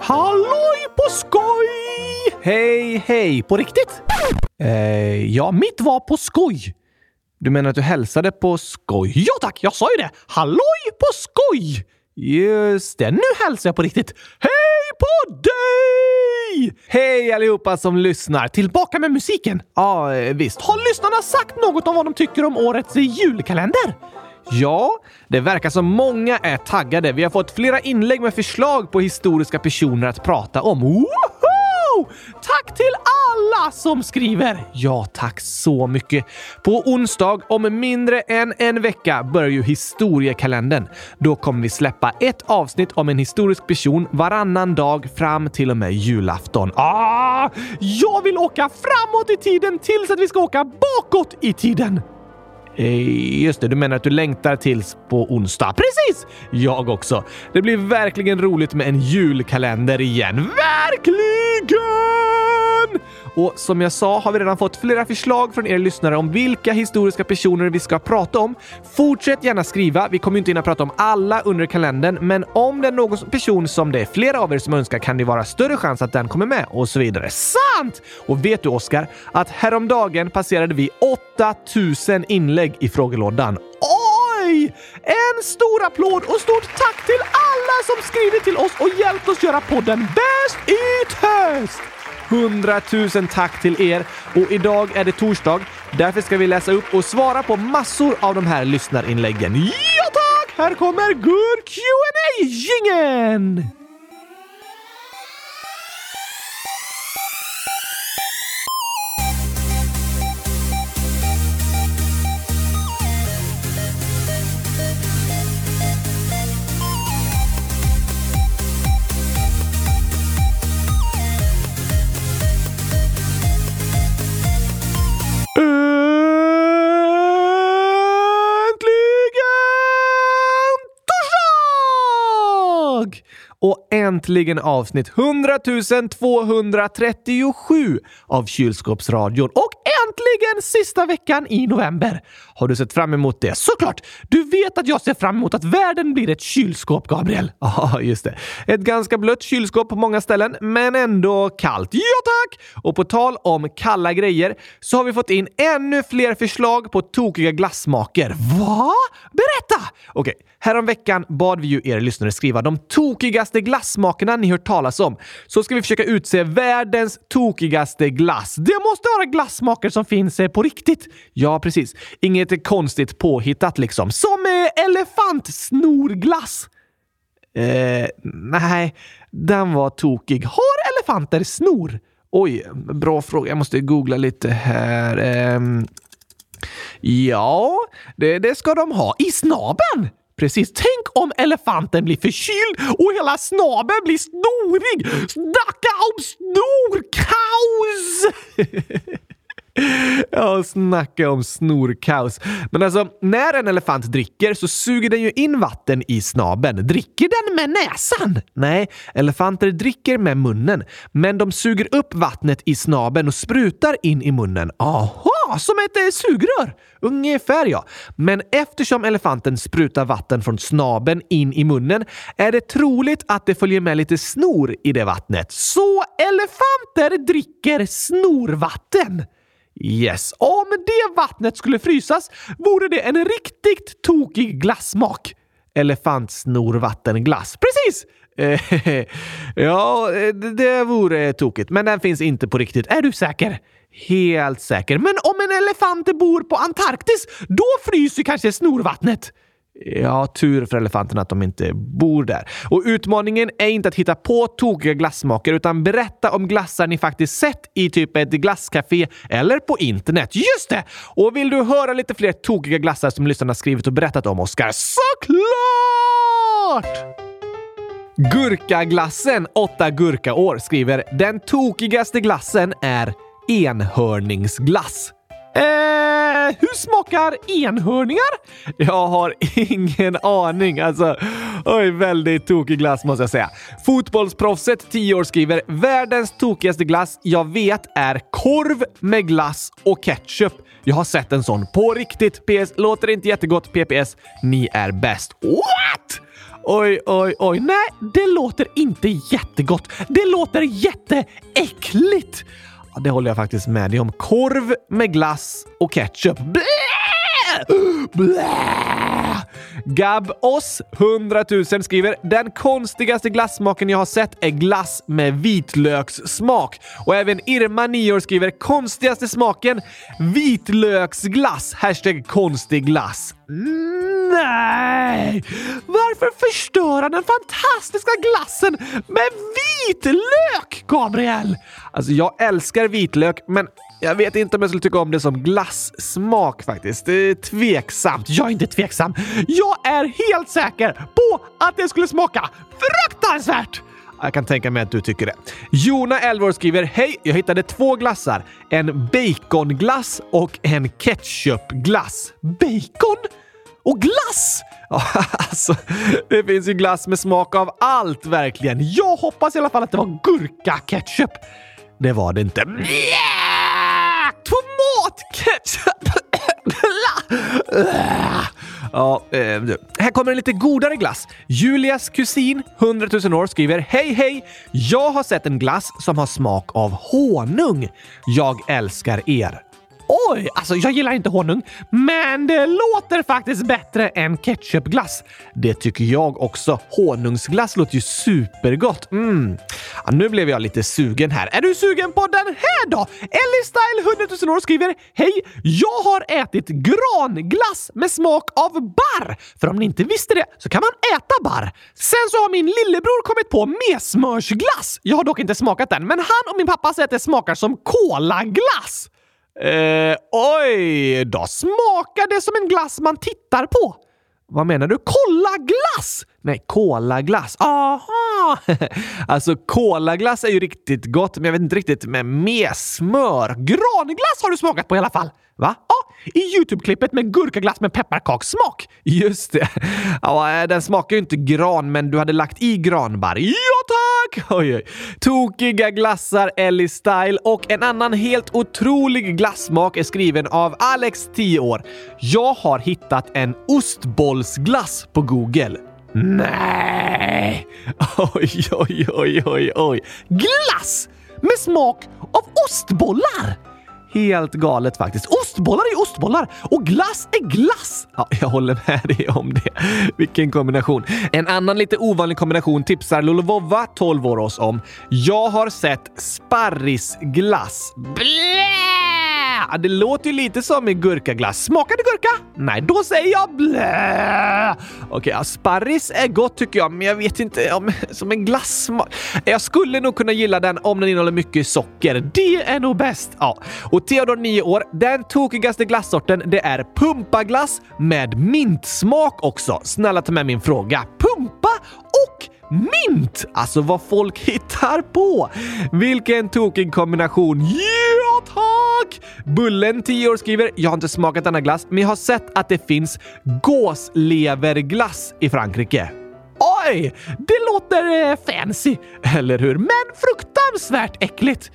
Halloj på skoj! Hej, hej! På riktigt? Eh, ja, mitt var på skoj. Du menar att du hälsade på skoj? Ja tack, jag sa ju det! Halloj på skoj! Just det, nu hälsar jag på riktigt. Hej på dig! Hej allihopa som lyssnar! Tillbaka med musiken. Ja, eh, visst. Har lyssnarna sagt något om vad de tycker om årets julkalender? Ja, det verkar som många är taggade. Vi har fått flera inlägg med förslag på historiska personer att prata om. Woho! Tack till alla som skriver! Ja, tack så mycket. På onsdag om mindre än en vecka börjar ju historiekalendern. Då kommer vi släppa ett avsnitt om en historisk person varannan dag fram till och med julafton. Ah! Jag vill åka framåt i tiden tills att vi ska åka bakåt i tiden! Eh, just det, du menar att du längtar tills på onsdag? Precis! Jag också. Det blir verkligen roligt med en julkalender igen. Verkligen! Och som jag sa har vi redan fått flera förslag från er lyssnare om vilka historiska personer vi ska prata om. Fortsätt gärna skriva. Vi kommer inte hinna prata om alla under kalendern, men om det är någon person som det är flera av er som önskar kan det vara större chans att den kommer med och så vidare. Sant! Och vet du Oskar, att häromdagen passerade vi 8000 inlägg i frågelådan. Oj! En stor applåd och stort tack till alla som skrivit till oss och hjälpt oss göra podden bäst i test! 100 000 tack till er och idag är det torsdag. Därför ska vi läsa upp och svara på massor av de här lyssnarinläggen. Ja tack! Här kommer Gur qa gingen Äntligen torsdag! Och äntligen avsnitt 100 237 av Kylskåpsradion. Och äntligen sista veckan i november. Har du sett fram emot det? Såklart! Du vet att jag ser fram emot att världen blir ett kylskåp, Gabriel. Ja, just det. Ett ganska blött kylskåp på många ställen, men ändå kallt. Ja, tack! Och på tal om kalla grejer så har vi fått in ännu fler förslag på tokiga glassmaker. Va? Berätta! Okej, häromveckan bad vi ju er lyssnare skriva de tokigaste glassmakerna ni hört talas om. Så ska vi försöka utse världens tokigaste glass. Det måste vara glassmaker som finns eh, på riktigt. Ja, precis. Inget konstigt påhittat liksom. Som eh, elefantsnorglass. Eh, nej, den var tokig. Har elefanter snor? Oj, bra fråga. Jag måste googla lite här. Eh, ja, det, det ska de ha. I snaben! Precis. Tänk om elefanten blir förkyld och hela snabeln blir snorig! Snacka om snorkaos! Ja, snacka om snorkaos. Men alltså, när en elefant dricker så suger den ju in vatten i snabeln. Dricker den med näsan? Nej, elefanter dricker med munnen. Men de suger upp vattnet i snabeln och sprutar in i munnen. Aha, som ett eh, sugrör! Ungefär ja. Men eftersom elefanten sprutar vatten från snabeln in i munnen är det troligt att det följer med lite snor i det vattnet. Så elefanter dricker snorvatten! Yes, om det vattnet skulle frysas vore det en riktigt tokig glassmak. Elefantsnorvattenglass. Precis! Eh, ja, det vore tokigt, men den finns inte på riktigt. Är du säker? Helt säker. Men om en elefant bor på Antarktis, då fryser kanske snorvattnet. Ja, tur för elefanterna att de inte bor där. Och utmaningen är inte att hitta på tokiga glassmaker utan berätta om glassar ni faktiskt sett i typ ett glasscafé eller på internet. Just det! Och vill du höra lite fler tokiga glassar som lyssnarna skrivit och berättat om, Oskar? Såklart! Gurkaglassen 8 gurkaår skriver “Den tokigaste glassen är enhörningsglass”. Eh, hur smakar enhörningar? Jag har ingen aning. Alltså, oj, väldigt tokig glass måste jag säga. Fotbollsproffset 10 år skriver “Världens tokigaste glass jag vet är korv med glass och ketchup. Jag har sett en sån på riktigt. PS. Låter inte jättegott. PPS. Ni är bäst. What? Oj, oj, oj. Nej, det låter inte jättegott. Det låter jätteäckligt. Ja, det håller jag faktiskt med dig om. Korv med glass och ketchup. Blä! Blä! Gab oss 100 000 skriver “Den konstigaste glassmaken jag har sett är glass med vitlökssmak”. Och även Irma, 9 år, skriver “Konstigaste smaken? Vitlöksglass!” Hashtag konstig glass. Mm. Nej! Varför förstöra den fantastiska glassen med vitlök, Gabriel? Alltså, jag älskar vitlök, men jag vet inte om jag skulle tycka om det som glassmak faktiskt. Det är tveksamt. Jag är inte tveksam. Jag är helt säker på att det skulle smaka fruktansvärt! Jag kan tänka mig att du tycker det. Jona, 11 år, skriver Hej! Jag hittade två glassar. En baconglass och en ketchupglass. Bacon? Och glass! Ja, alltså, det finns ju glass med smak av allt verkligen. Jag hoppas i alla fall att det var gurka-ketchup. Det var det inte. Mjäää! Tomat-ketchup! Ja, eh, här kommer en lite godare glass. Julias kusin, 100 000 år, skriver Hej hej! Jag har sett en glass som har smak av honung. Jag älskar er. Oj, alltså jag gillar inte honung, men det låter faktiskt bättre än ketchupglass. Det tycker jag också. Honungsglass låter ju supergott. Mm. Ja, nu blev jag lite sugen här. Är du sugen på den här då? Ellie Style 100 000 år skriver Hej! Jag har ätit granglass med smak av barr. För om ni inte visste det så kan man äta barr. Sen så har min lillebror kommit på mesmörsglass. Jag har dock inte smakat den, men han och min pappa säger att det smakar som kolaglass. Eh, oj, då smakar det som en glass man tittar på. Vad menar du? Kolla-glass? Nej, kolaglass. Aha! alltså, kolaglass är ju riktigt gott, men jag vet inte riktigt med mer smör. Granglass har du smakat på i alla fall. Va? Ja, i Youtube-klippet med gurkaglass med pepparkakssmak. Just det. Ja, eh, den smakar ju inte gran, men du hade lagt i granbarr. Ja, tack! Oj, oj. Tokiga glassar, Ellie Style och en annan helt otrolig glassmak är skriven av Alex, 10 år. Jag har hittat en ostbollsglass på Google. Nej! Oj, oj, oj, oj, oj. Glass med smak av ostbollar! Helt galet faktiskt. Ostbollar är ostbollar och glass är glass! Ja, jag håller med dig om det. Vilken kombination. En annan lite ovanlig kombination tipsar Lulovova, 12 år, oss om. Jag har sett sparrisglass. Blä! Det låter ju lite som en gurkaglass. Smakar det gurka? Nej, då säger jag blä! Okej, ja, sparris är gott tycker jag, men jag vet inte om som en glassmak. Jag skulle nog kunna gilla den om den innehåller mycket socker. Det är nog bäst. Ja, och Theodor, 9 år, den tokigaste glassorten det är pumpaglass med mintsmak också. Snälla ta med min fråga. Pumpa och mint! Alltså vad folk hittar på! Vilken tokig kombination! Tack! Bullen, 10 år, skriver “Jag har inte smakat denna glass, men jag har sett att det finns gåsleverglass i Frankrike.” Oj! Det låter eh, fancy, eller hur? Men fruktansvärt äckligt.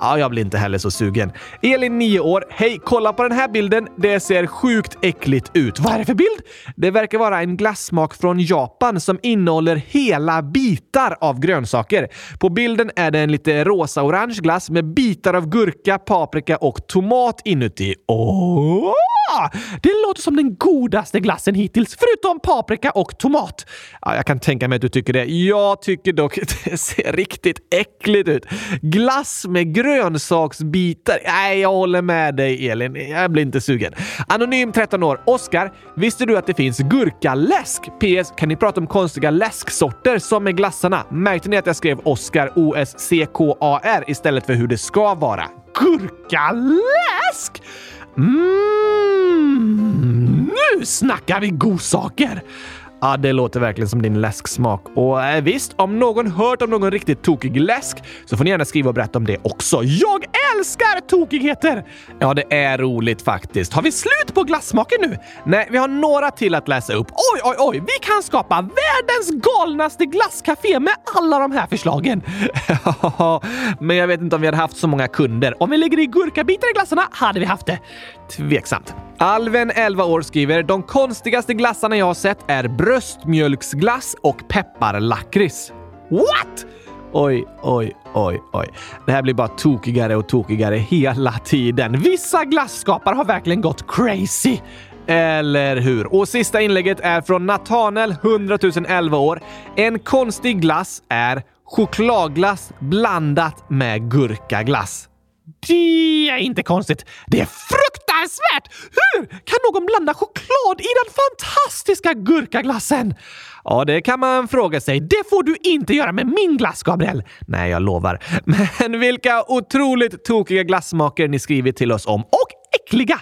Ja, jag blir inte heller så sugen. Elin, 9 år. Hej, kolla på den här bilden. Det ser sjukt äckligt ut. Vad är det för bild? Det verkar vara en glassmak från Japan som innehåller hela bitar av grönsaker. På bilden är det en lite rosa-orange glass med bitar av gurka, paprika och tomat inuti. Åh! Det låter som den godaste glassen hittills, förutom paprika och tomat. Ja, jag kan tänka mig att du tycker det. Jag tycker dock att det ser riktigt äckligt ut. Glass med grönsaksbitar. Nej, jag håller med dig Elin. Jag blir inte sugen. Anonym 13 år. Oskar, visste du att det finns gurkaläsk? PS. Kan ni prata om konstiga läsksorter som är glassarna? Märkte ni att jag skrev Oskar O-S-C-K-A-R istället för hur det ska vara? Gurkaläsk? Mm, nu snackar vi godsaker! Ja, det låter verkligen som din läsksmak. Och eh, visst, om någon hört om någon riktigt tokig läsk så får ni gärna skriva och berätta om det också. Jag älskar tokigheter! Ja, det är roligt faktiskt. Har vi slut på glassmaken nu? Nej, vi har några till att läsa upp. Oj, oj, oj! Vi kan skapa världens galnaste glasscafé med alla de här förslagen. Men jag vet inte om vi hade haft så många kunder. Om vi lägger i gurkabitar i glassarna hade vi haft det. Tveksamt. Alven, 11 år, skriver “De konstigaste glassarna jag har sett är bröstmjölksglass och pepparlakrits”. What? Oj, oj, oj, oj. Det här blir bara tokigare och tokigare hela tiden. Vissa glasskapare har verkligen gått crazy. Eller hur? Och sista inlägget är från Natanel, 100 011 år. En konstig glass är chokladglass blandat med gurkaglass. Det är inte konstigt. Det är fruktansvärt! Hur kan någon blanda choklad i den fantastiska gurkaglassen? Ja, det kan man fråga sig. Det får du inte göra med min glass, Gabriel. Nej, jag lovar. Men vilka otroligt tokiga glassmaker ni skrivit till oss om. Och äckliga!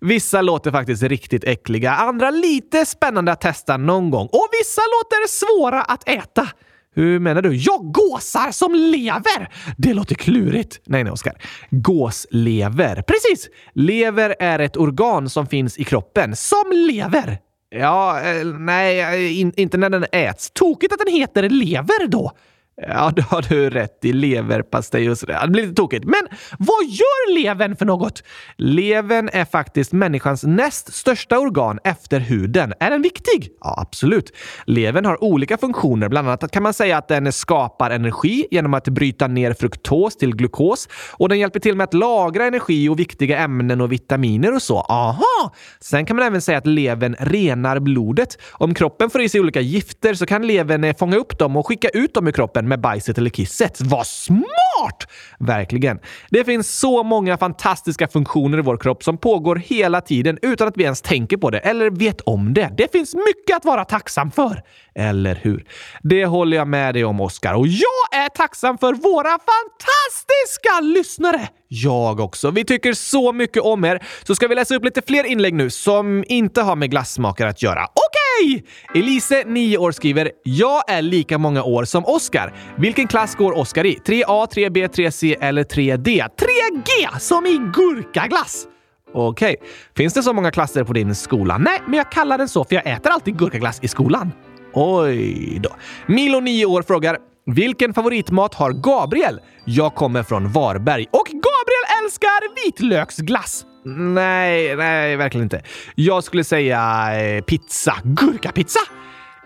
Vissa låter faktiskt riktigt äckliga, andra lite spännande att testa någon gång och vissa låter svåra att äta. Hur menar du? Ja, gåsar som lever! Det låter klurigt. Nej, nej, Oskar. Gåslever. Precis! Lever är ett organ som finns i kroppen, som lever. Ja, eh, nej, eh, in, inte när den äts. Tokigt att den heter lever då. Ja, det har du rätt i. Leverpastej och sådär. Det blir lite tokigt. Men vad gör levern för något? Levern är faktiskt människans näst största organ efter huden. Är den viktig? Ja, absolut. Levern har olika funktioner. Bland annat kan man säga att den skapar energi genom att bryta ner fruktos till glukos och den hjälper till med att lagra energi och viktiga ämnen och vitaminer och så. Aha! Sen kan man även säga att levern renar blodet. Om kroppen får i sig olika gifter så kan levern fånga upp dem och skicka ut dem ur kroppen med bajset eller kisset. Vad smart! Verkligen. Det finns så många fantastiska funktioner i vår kropp som pågår hela tiden utan att vi ens tänker på det eller vet om det. Det finns mycket att vara tacksam för. Eller hur? Det håller jag med dig om, Oskar. Och jag är tacksam för våra fantastiska lyssnare! Jag också. Vi tycker så mycket om er. Så ska vi läsa upp lite fler inlägg nu som inte har med glassmakare att göra. Okej! Okay! Elise, 9 år, skriver “Jag är lika många år som Oskar. Vilken klass går Oskar i? 3A, 3B, 3C eller 3D? 3G! Som i gurkaglass! Okej. Okay. Finns det så många klasser på din skola? Nej, men jag kallar den så för jag äter alltid gurkaglass i skolan. Oj då. Milo, 9 år, frågar vilken favoritmat har Gabriel? Jag kommer från Varberg och Gabriel älskar vitlöksglass. Nej, nej, verkligen inte. Jag skulle säga eh, pizza. Gurkapizza?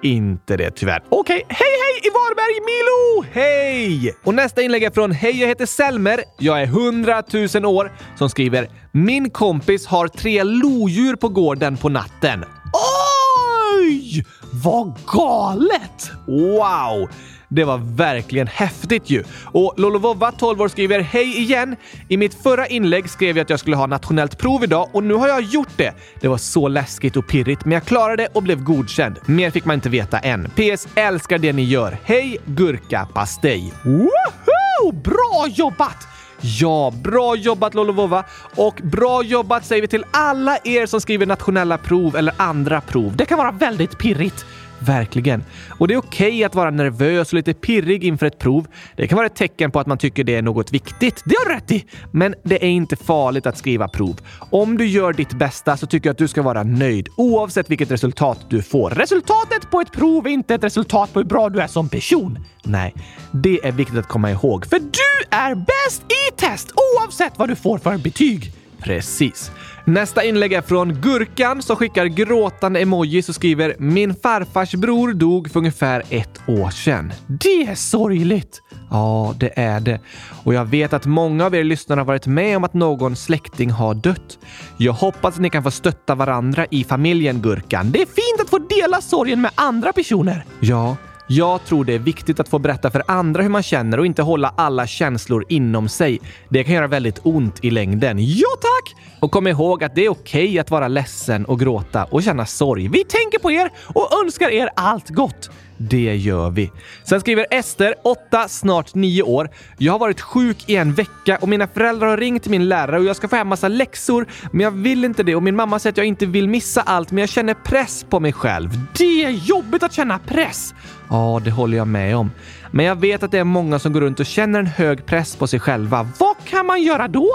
Inte det tyvärr. Okej, okay. hej hej i Varberg Milo! Hej! Och nästa inlägg är från Hej, jag heter Selmer. Jag är 100 000 år som skriver Min kompis har tre lodjur på gården på natten. Oj! Vad galet! Wow! Det var verkligen häftigt ju! Och Lolovova, 12 år, skriver “Hej igen! I mitt förra inlägg skrev jag att jag skulle ha nationellt prov idag och nu har jag gjort det. Det var så läskigt och pirrigt, men jag klarade det och blev godkänd. Mer fick man inte veta än. PS. Älskar det ni gör. Hej gurkapastej! Woho! Bra jobbat! Ja, bra jobbat Lolovova! Och bra jobbat säger vi till alla er som skriver nationella prov eller andra prov. Det kan vara väldigt pirrigt. Verkligen. Och det är okej okay att vara nervös och lite pirrig inför ett prov. Det kan vara ett tecken på att man tycker det är något viktigt. Det har du rätt i! Men det är inte farligt att skriva prov. Om du gör ditt bästa så tycker jag att du ska vara nöjd oavsett vilket resultat du får. Resultatet på ett prov är inte ett resultat på hur bra du är som person. Nej, det är viktigt att komma ihåg. För du är bäst i test oavsett vad du får för betyg. Precis. Nästa inlägg är från Gurkan som skickar gråtande emojis och skriver “Min farfars bror dog för ungefär ett år sedan”. Det är sorgligt! Ja, det är det. Och jag vet att många av er lyssnare har varit med om att någon släkting har dött. Jag hoppas att ni kan få stötta varandra i familjen Gurkan. Det är fint att få dela sorgen med andra personer. Ja, jag tror det är viktigt att få berätta för andra hur man känner och inte hålla alla känslor inom sig. Det kan göra väldigt ont i längden. Ja tack! Och kom ihåg att det är okej okay att vara ledsen och gråta och känna sorg. Vi tänker på er och önskar er allt gott. Det gör vi. Sen skriver Ester, 8, snart 9 år. Jag har varit sjuk i en vecka och mina föräldrar har ringt till min lärare och jag ska få hem massa läxor, men jag vill inte det och min mamma säger att jag inte vill missa allt, men jag känner press på mig själv. Det är jobbigt att känna press! Ja, det håller jag med om. Men jag vet att det är många som går runt och känner en hög press på sig själva. Vad kan man göra då?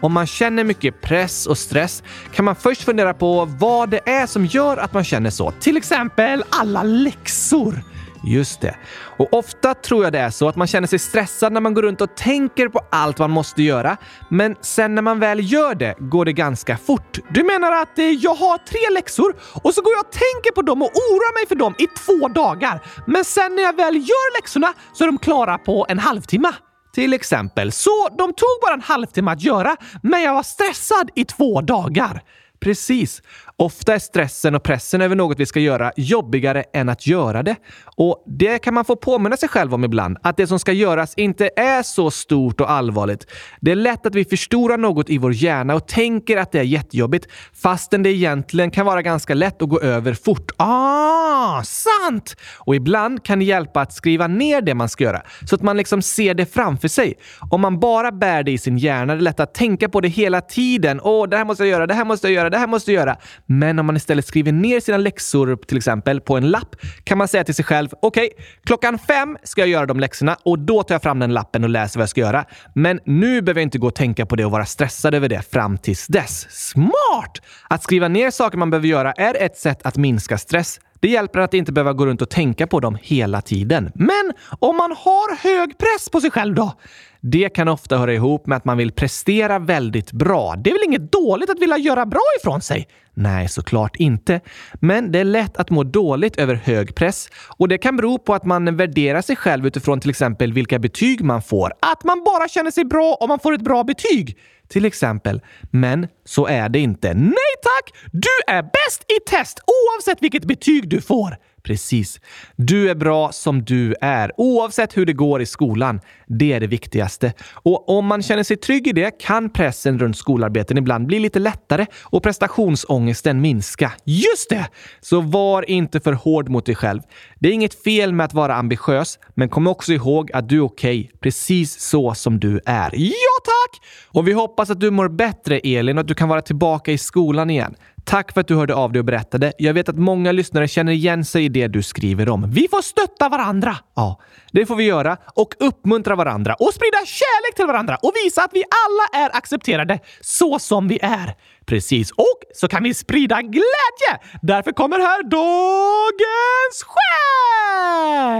Om man känner mycket press och stress kan man först fundera på vad det är som gör att man känner så. Till exempel alla läxor. Just det. Och ofta tror jag det är så att man känner sig stressad när man går runt och tänker på allt man måste göra. Men sen när man väl gör det går det ganska fort. Du menar att eh, jag har tre läxor och så går jag och tänker på dem och oroar mig för dem i två dagar. Men sen när jag väl gör läxorna så är de klara på en halvtimme. Till exempel. Så de tog bara en halvtimme att göra, men jag var stressad i två dagar. Precis. Ofta är stressen och pressen över något vi ska göra jobbigare än att göra det. Och det kan man få påminna sig själv om ibland, att det som ska göras inte är så stort och allvarligt. Det är lätt att vi förstorar något i vår hjärna och tänker att det är jättejobbigt, fastän det egentligen kan vara ganska lätt att gå över fort. Ah, sant! Och ibland kan det hjälpa att skriva ner det man ska göra, så att man liksom ser det framför sig. Om man bara bär det i sin hjärna, det är lätt att tänka på det hela tiden. Åh, oh, det här måste jag göra, det här måste jag göra, det här måste jag göra. Men om man istället skriver ner sina läxor till exempel på en lapp kan man säga till sig själv okej, okay, klockan fem ska jag göra de läxorna och då tar jag fram den lappen och läser vad jag ska göra. Men nu behöver jag inte gå och tänka på det och vara stressad över det fram tills dess. Smart! Att skriva ner saker man behöver göra är ett sätt att minska stress. Det hjälper att inte behöva gå runt och tänka på dem hela tiden. Men om man har hög press på sig själv då? Det kan ofta höra ihop med att man vill prestera väldigt bra. Det är väl inget dåligt att vilja göra bra ifrån sig? Nej, såklart inte. Men det är lätt att må dåligt över hög press och det kan bero på att man värderar sig själv utifrån till exempel vilka betyg man får. Att man bara känner sig bra om man får ett bra betyg. Till exempel. Men så är det inte. Nej tack! Du är bäst i test oavsett vilket betyg du får. Precis. Du är bra som du är, oavsett hur det går i skolan. Det är det viktigaste. Och om man känner sig trygg i det kan pressen runt skolarbeten ibland bli lite lättare och prestationsångesten minska. Just det! Så var inte för hård mot dig själv. Det är inget fel med att vara ambitiös, men kom också ihåg att du är okej, okay, precis så som du är. Ja, tack! Och vi hoppas att du mår bättre, Elin, och att du kan vara tillbaka i skolan igen. Tack för att du hörde av dig och berättade. Jag vet att många lyssnare känner igen sig i det du skriver om. Vi får stötta varandra! Ja, det får vi göra och uppmuntra varandra och sprida kärlek till varandra och visa att vi alla är accepterade så som vi är. Precis. Och så kan vi sprida glädje! Därför kommer här dagens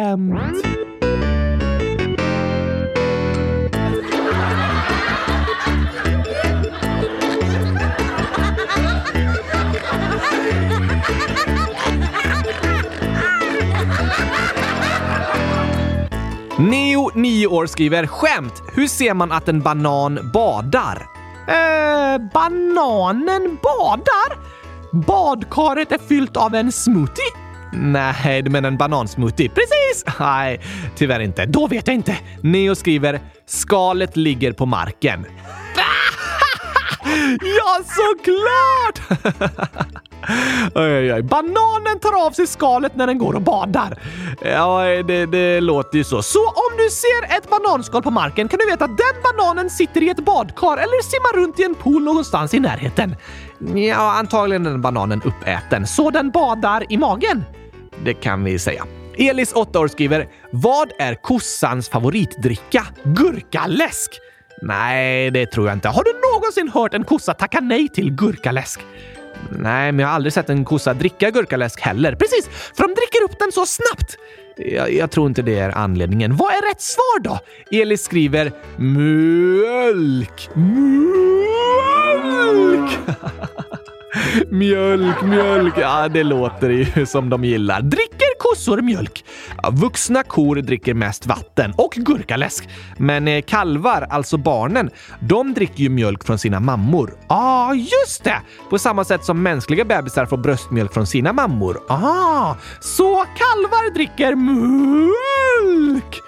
skämt! Neo, 9 år, skriver “Skämt! Hur ser man att en banan badar?” Eh, bananen badar? Badkaret är fyllt av en smoothie? Nej, du menar en banansmoothie? Precis! Nej, tyvärr inte. Då vet jag inte. Neo skriver “Skalet ligger på marken” ja, såklart! oj, oj, oj. Bananen tar av sig skalet när den går och badar. Ja, det, det låter ju så. Så om du ser ett bananskal på marken kan du veta att den bananen sitter i ett badkar eller simmar runt i en pool någonstans i närheten. Ja, antagligen är den bananen uppäten, så den badar i magen. Det kan vi säga. Elis, 8 år, skriver “Vad är kossans favoritdricka? Gurkaläsk?” Nej, det tror jag inte. Har du någonsin hört en kossa tacka nej till gurkaläsk? Nej, men jag har aldrig sett en kossa dricka gurkaläsk heller. Precis, för de dricker upp den så snabbt. Jag, jag, tror inte det är anledningen. Vad är rätt svar då? Elis skriver mjölk. Mjölk! mjölk, mjölk. Ja, det låter ju som de gillar. Dricker kossor mjölk? Vuxna kor dricker mest vatten och gurkaläsk. Men eh, kalvar, alltså barnen, de dricker ju mjölk från sina mammor. Ja, ah, just det! På samma sätt som mänskliga bebisar får bröstmjölk från sina mammor. Ah, så kalvar dricker mjölk!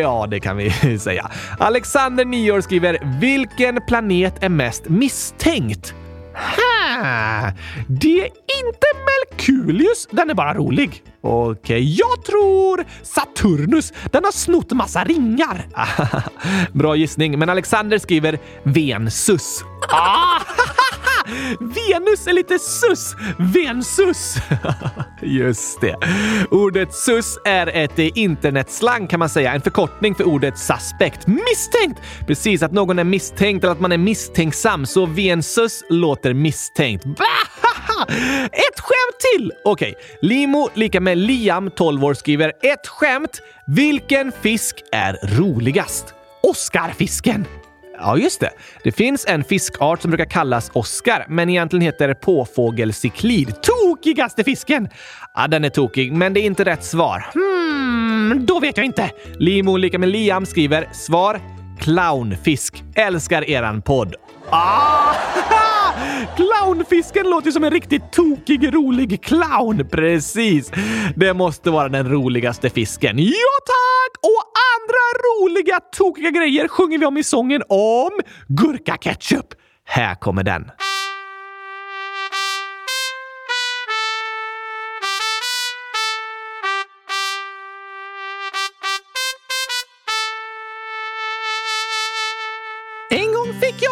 Ja, det kan vi säga. Alexander, 9 år, skriver “Vilken planet är mest misstänkt?” Ha! Det är inte Melkulius, den är bara rolig. Okej, okay, jag tror Saturnus. Den har snott massa ringar. Bra gissning, men Alexander skriver Vensus. Ah! Venus är lite sus. Vensus. Just det. Ordet sus är ett internetslang kan man säga. En förkortning för ordet suspect. Misstänkt! Precis, att någon är misstänkt eller att man är misstänksam. Så vensus låter misstänkt. Ett skämt till! Okej, Limo lika med Liam, 12 år, skriver ett skämt. Vilken fisk är roligast? Oscarfisken. Ja, just det. Det finns en fiskart som brukar kallas Oscar, men egentligen heter påfågelcyklid. Tokigaste fisken! Ja, den är tokig, men det är inte rätt svar. Hmm, då vet jag inte. Limo lika med Liam skriver svar clownfisk. Älskar eran podd. Ah! Clownfisken låter som en riktigt tokig, rolig clown. Precis. Det måste vara den roligaste fisken. Ja, tack! Och andra roliga, tokiga grejer sjunger vi om i sången om gurkaketchup. Här kommer den. En gång fick jag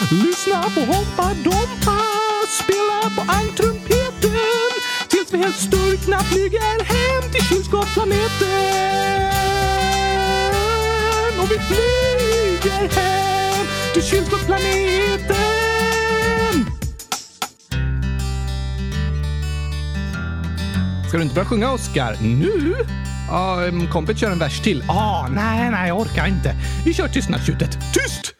Lyssna på Hoppa Dompa, spela på ankrumpeten tills vi helt sturkna flyger hem till kylskåpsplaneten. Och vi flyger hem till kylskåpsplaneten. Ska du inte börja sjunga, Oscar? Nu? Ja, um, kompet kör en vers till. Ah, nej, nej, jag orkar inte. Vi kör tystnadstjutet. Tyst!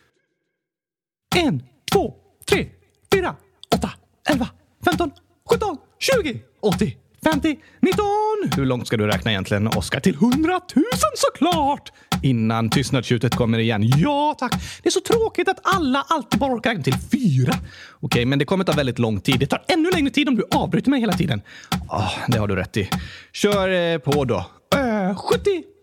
En, två, tre, fyra, åtta, elva, femton, sjutton, tjugo, åttio, femtio, nitton. Hur långt ska du räkna egentligen, Oscar? Till hundratusen såklart! Innan tystnadstjutet kommer igen. Ja, tack. Det är så tråkigt att alla alltid bara orkar räkna till fyra. Okej, men det kommer ta väldigt lång tid. Det tar ännu längre tid om du avbryter mig hela tiden. Ah, det har du rätt i. Kör eh, på då. Uh, 70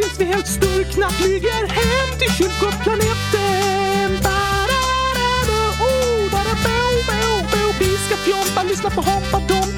tills vi helt sturkna flyger hem till kyrkoplaneten! Oh, bo, bo. Vi ska fjompa, lyssna på Hoppa Dompa.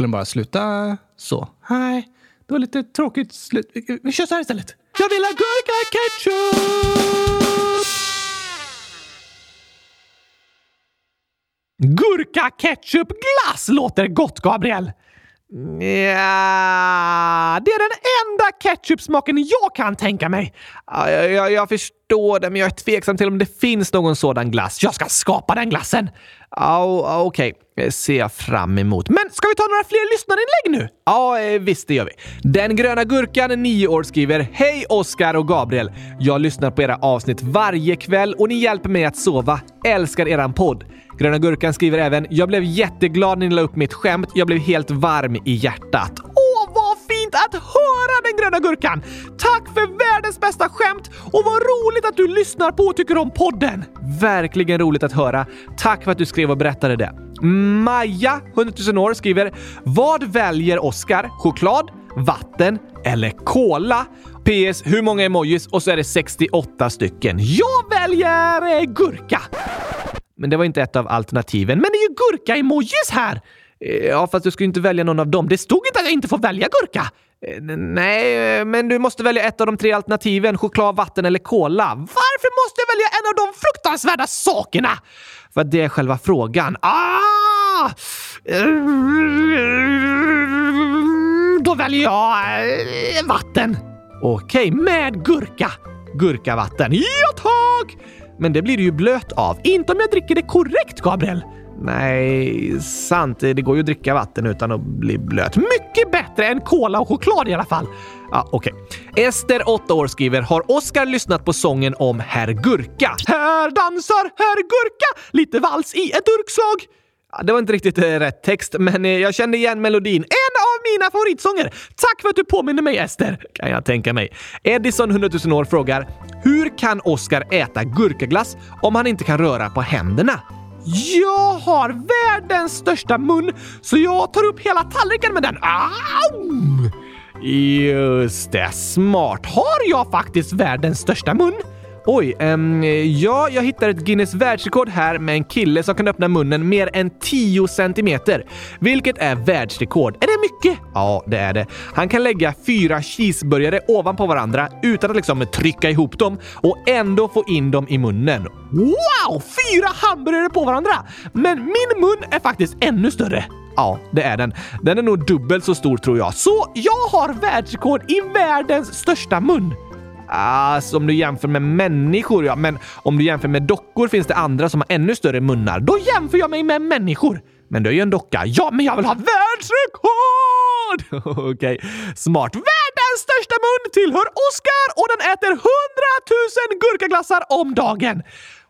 Skulle den bara sluta så? Nej, det var lite tråkigt slut. Vi- Vi kör så här istället. Jag vill ha gurka-ketchup! Gurka-ketchup-glass låter gott, Gabriel. Ja, det är den enda ketchupsmaken jag kan tänka mig. Jag, Jag, jag, jag förstår det, men jag är tveksam till om det finns någon sådan glass. Jag ska skapa den glassen. Oh, Okej, okay. ser jag fram emot. Men ska vi ta några fler lyssnarinlägg nu? Ja, oh, visst det gör vi. Den gröna gurkan, 9 år, skriver Hej Oskar och Gabriel! Jag lyssnar på era avsnitt varje kväll och ni hjälper mig att sova. Älskar eran podd. Gröna Gurkan skriver även “Jag blev jätteglad när ni la upp mitt skämt. Jag blev helt varm i hjärtat.” Åh, att höra den gröna gurkan! Tack för världens bästa skämt och vad roligt att du lyssnar på och tycker om podden! Verkligen roligt att höra. Tack för att du skrev och berättade det. Maja, 100 000 år, skriver “Vad väljer Oscar? Choklad, vatten eller cola?” PS. Hur många emojis? Och så är det 68 stycken. Jag väljer eh, gurka! Men det var inte ett av alternativen. Men det är ju gurka-emojis här! Eh, ja, fast du ska ju inte välja någon av dem. Det stod inte att jag inte får välja gurka! Eh, nej, eh, men du måste välja ett av de tre alternativen. Choklad, vatten eller cola. Varför måste jag välja en av de fruktansvärda sakerna? För att det är själva frågan. Ah! Mm, då väljer jag vatten. Okej, med gurka. Gurkavatten. Ja, tack! Men det blir du ju blöt av. Inte om jag dricker det korrekt, Gabriel. Nej, sant. Det går ju att dricka vatten utan att bli blöt. Mycket bättre än cola och choklad i alla fall. Ja, okej. Ester, 8 år, skriver “Har Oskar lyssnat på sången om Herr Gurka?” Här dansar Herr Gurka, lite vals i ett durkslag. Ja, det var inte riktigt eh, rätt text, men eh, jag kände igen melodin. En av mina favoritsånger! Tack för att du påminner mig, Ester! Kan jag tänka mig. Edison, 100 000 år, frågar “Hur kan Oskar äta gurkaglass om han inte kan röra på händerna?” Jag har världens största mun, så jag tar upp hela tallriken med den. Au! Just det, smart. Har jag faktiskt världens största mun? Oj, ehm, ja, jag hittar ett Guinness världsrekord här med en kille som kan öppna munnen mer än 10 centimeter, vilket är världsrekord. Är det mycket? Ja, det är det. Han kan lägga fyra cheeseburgare ovanpå varandra utan att liksom trycka ihop dem och ändå få in dem i munnen. Wow! Fyra hamburgare på varandra! Men min mun är faktiskt ännu större. Ja, det är den. Den är nog dubbelt så stor tror jag. Så jag har världsrekord i världens största mun. Alltså om du jämför med människor, ja. Men om du jämför med dockor finns det andra som har ännu större munnar. Då jämför jag mig med människor. Men du är ju en docka. Ja, men jag vill ha världsrekord! Okej, smart. Världens största mun tillhör Oscar och den äter 100 000 gurkaglassar om dagen.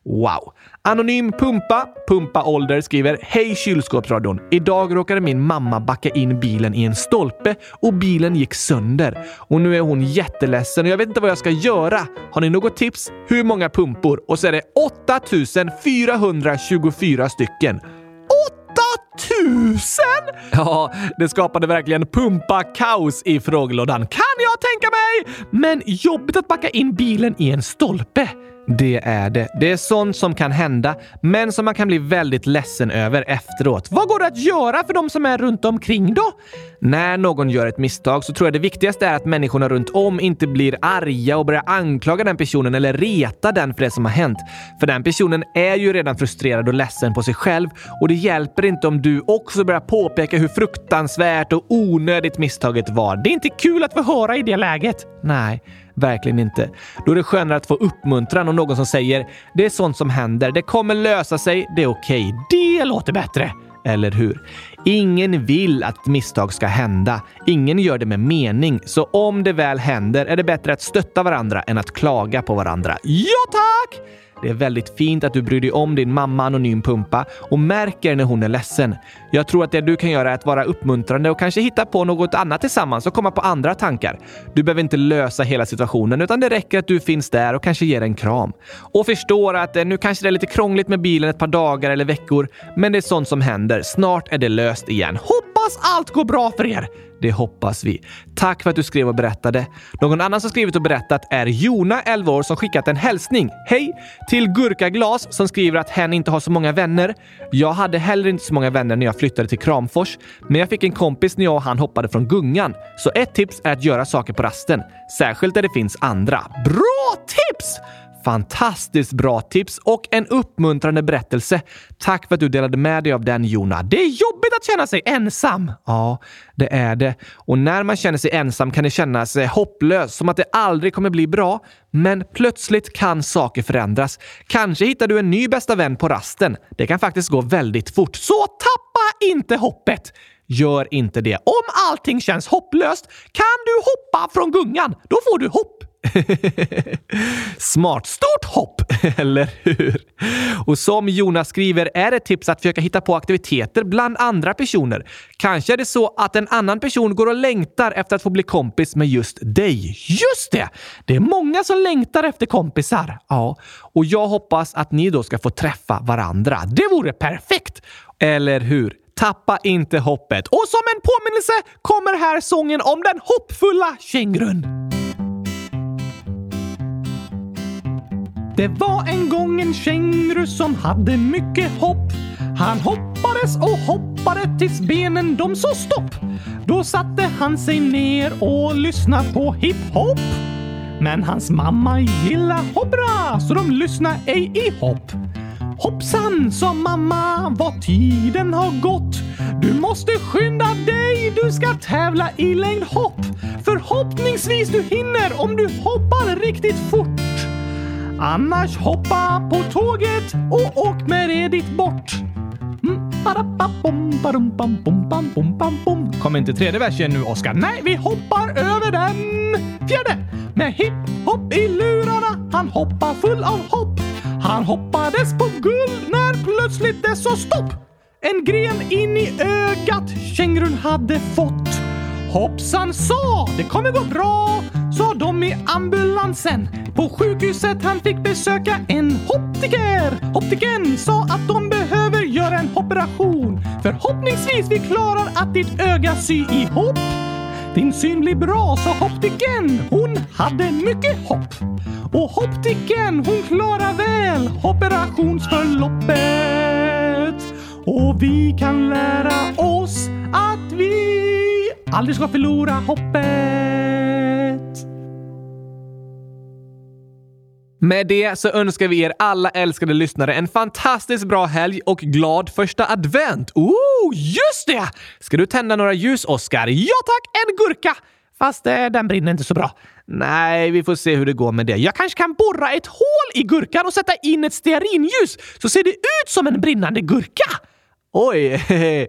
Wow! Anonym Pumpa, Pumpa Ålder skriver Hej kylskåpsradion! Idag råkade min mamma backa in bilen i en stolpe och bilen gick sönder. Och nu är hon jätteledsen och jag vet inte vad jag ska göra. Har ni något tips? Hur många pumpor? Och så är det 8424 stycken. 8000! Ja, det skapade verkligen pumpa-kaos i frågelådan. Kan jag tänka mig! Men jobbigt att backa in bilen i en stolpe. Det är det. Det är sånt som kan hända, men som man kan bli väldigt ledsen över efteråt. Vad går det att göra för de som är runt omkring då? När någon gör ett misstag så tror jag det viktigaste är att människorna runt om inte blir arga och börjar anklaga den personen eller reta den för det som har hänt. För den personen är ju redan frustrerad och ledsen på sig själv och det hjälper inte om du också börjar påpeka hur fruktansvärt och onödigt misstaget var. Det är inte kul att få höra i det läget. Nej, verkligen inte. Då är det skönare att få uppmuntran och någon som säger “Det är sånt som händer, det kommer lösa sig, det är okej”. Det låter bättre. Eller hur? Ingen vill att misstag ska hända. Ingen gör det med mening. Så om det väl händer är det bättre att stötta varandra än att klaga på varandra. Ja, tack! Det är väldigt fint att du bryr dig om din mamma Anonym Pumpa och märker när hon är ledsen. Jag tror att det du kan göra är att vara uppmuntrande och kanske hitta på något annat tillsammans och komma på andra tankar. Du behöver inte lösa hela situationen utan det räcker att du finns där och kanske ger en kram. Och förstår att eh, nu kanske det är lite krångligt med bilen ett par dagar eller veckor, men det är sånt som händer. Snart är det löst igen. Hoppas allt går bra för er! Det hoppas vi. Tack för att du skrev och berättade. Någon annan som skrivit och berättat är Jona, 11 år, som skickat en hälsning. Hej! Till Gurkaglas som skriver att hen inte har så många vänner. Jag hade heller inte så många vänner när jag flyttade till Kramfors, men jag fick en kompis när jag och han hoppade från gungan. Så ett tips är att göra saker på rasten, särskilt där det finns andra. Bra tips! Fantastiskt bra tips och en uppmuntrande berättelse. Tack för att du delade med dig av den Jona. Det är jobbigt att känna sig ensam. Ja, det är det. Och när man känner sig ensam kan det kännas eh, hopplöst, som att det aldrig kommer bli bra. Men plötsligt kan saker förändras. Kanske hittar du en ny bästa vän på rasten. Det kan faktiskt gå väldigt fort. Så tappa inte hoppet! Gör inte det. Om allting känns hopplöst kan du hoppa från gungan. Då får du hopp. Smart. Stort hopp, eller hur? Och som Jonas skriver är ett tips att försöka hitta på aktiviteter bland andra personer. Kanske är det så att en annan person går och längtar efter att få bli kompis med just dig. Just det! Det är många som längtar efter kompisar. Ja, och jag hoppas att ni då ska få träffa varandra. Det vore perfekt! Eller hur? Tappa inte hoppet. Och som en påminnelse kommer här sången om den hoppfulla kängurun. Det var en gång en känguru som hade mycket hopp. Han hoppades och hoppade tills benen de sa stopp. Då satte han sig ner och lyssnade på hiphop. Men hans mamma gillar hoppra så de lyssnar ej i hopp. Hoppsan, sa mamma, vad tiden har gått. Du måste skynda dig, du ska tävla i längdhopp. Förhoppningsvis du hinner om du hoppar riktigt fort. Annars hoppa på tåget och åk med det dit bort. Mm, Kom inte tredje versen nu, Oskar. Nej, vi hoppar över den. Fjärde! Med hipp-hopp i lurarna, han hoppar full av hopp. Han hoppades på guld när plötsligt det sa stopp. En gren in i ögat kängurun hade fått. Hoppsan sa, det kommer gå bra, sa de i ambulansen. På sjukhuset han fick besöka en optiker. Optiken sa att de behöver göra en operation. Förhoppningsvis vi klarar att ditt öga sy ihop. Din syn blir bra, sa optiken. Hon hade mycket hopp. Och optiken, hon klarar väl operationsförloppet. Och vi kan lära oss att vi aldrig ska förlora hoppet. Med det så önskar vi er alla älskade lyssnare en fantastiskt bra helg och glad första advent. Oh, just det! Ska du tända några ljus, Oskar? Ja tack, en gurka! Fast eh, den brinner inte så bra. Nej, vi får se hur det går med det. Jag kanske kan borra ett hål i gurkan och sätta in ett stearinljus så ser det ut som en brinnande gurka. Oj,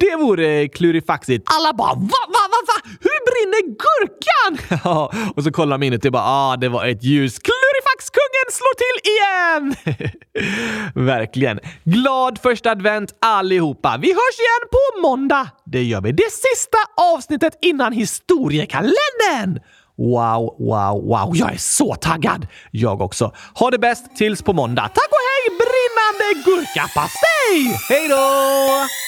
det vore klurifaxigt. Alla bara va, va, va, va? Hur brinner gurkan? Ja, och så kollar de in och typ bara ah, det var ett ljus. Klurifaxigt! Slår till igen! Verkligen. Glad första advent allihopa. Vi hörs igen på måndag. Det gör vi. Det sista avsnittet innan historiekalendern. Wow, wow, wow. Jag är så taggad! Jag också. Ha det bäst tills på måndag. Tack och hej brinnande gurkapastej! Hej då!